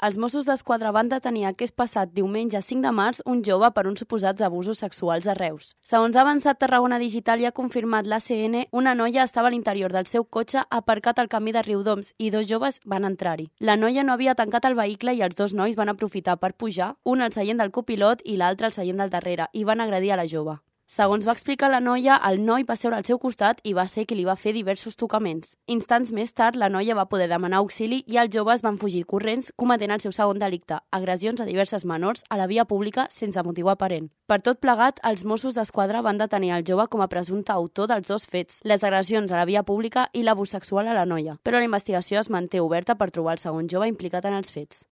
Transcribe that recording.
Els Mossos d'Esquadra van detenir aquest passat diumenge 5 de març un jove per uns suposats abusos sexuals a Reus. Segons ha avançat Tarragona Digital i ha confirmat l'ACN, una noia estava a l'interior del seu cotxe aparcat al camí de Riudoms i dos joves van entrar-hi. La noia no havia tancat el vehicle i els dos nois van aprofitar per pujar, un al seient del copilot i l'altre al seient del darrere, i van agredir a la jove. Segons va explicar la noia, el noi va seure al seu costat i va ser qui li va fer diversos tocaments. Instants més tard, la noia va poder demanar auxili i els joves van fugir corrents, cometent el seu segon delicte, agressions a diverses menors a la via pública sense motiu aparent. Per tot plegat, els Mossos d'Esquadra van detenir el jove com a presumpte autor dels dos fets, les agressions a la via pública i l'abús sexual a la noia, però la investigació es manté oberta per trobar el segon jove implicat en els fets.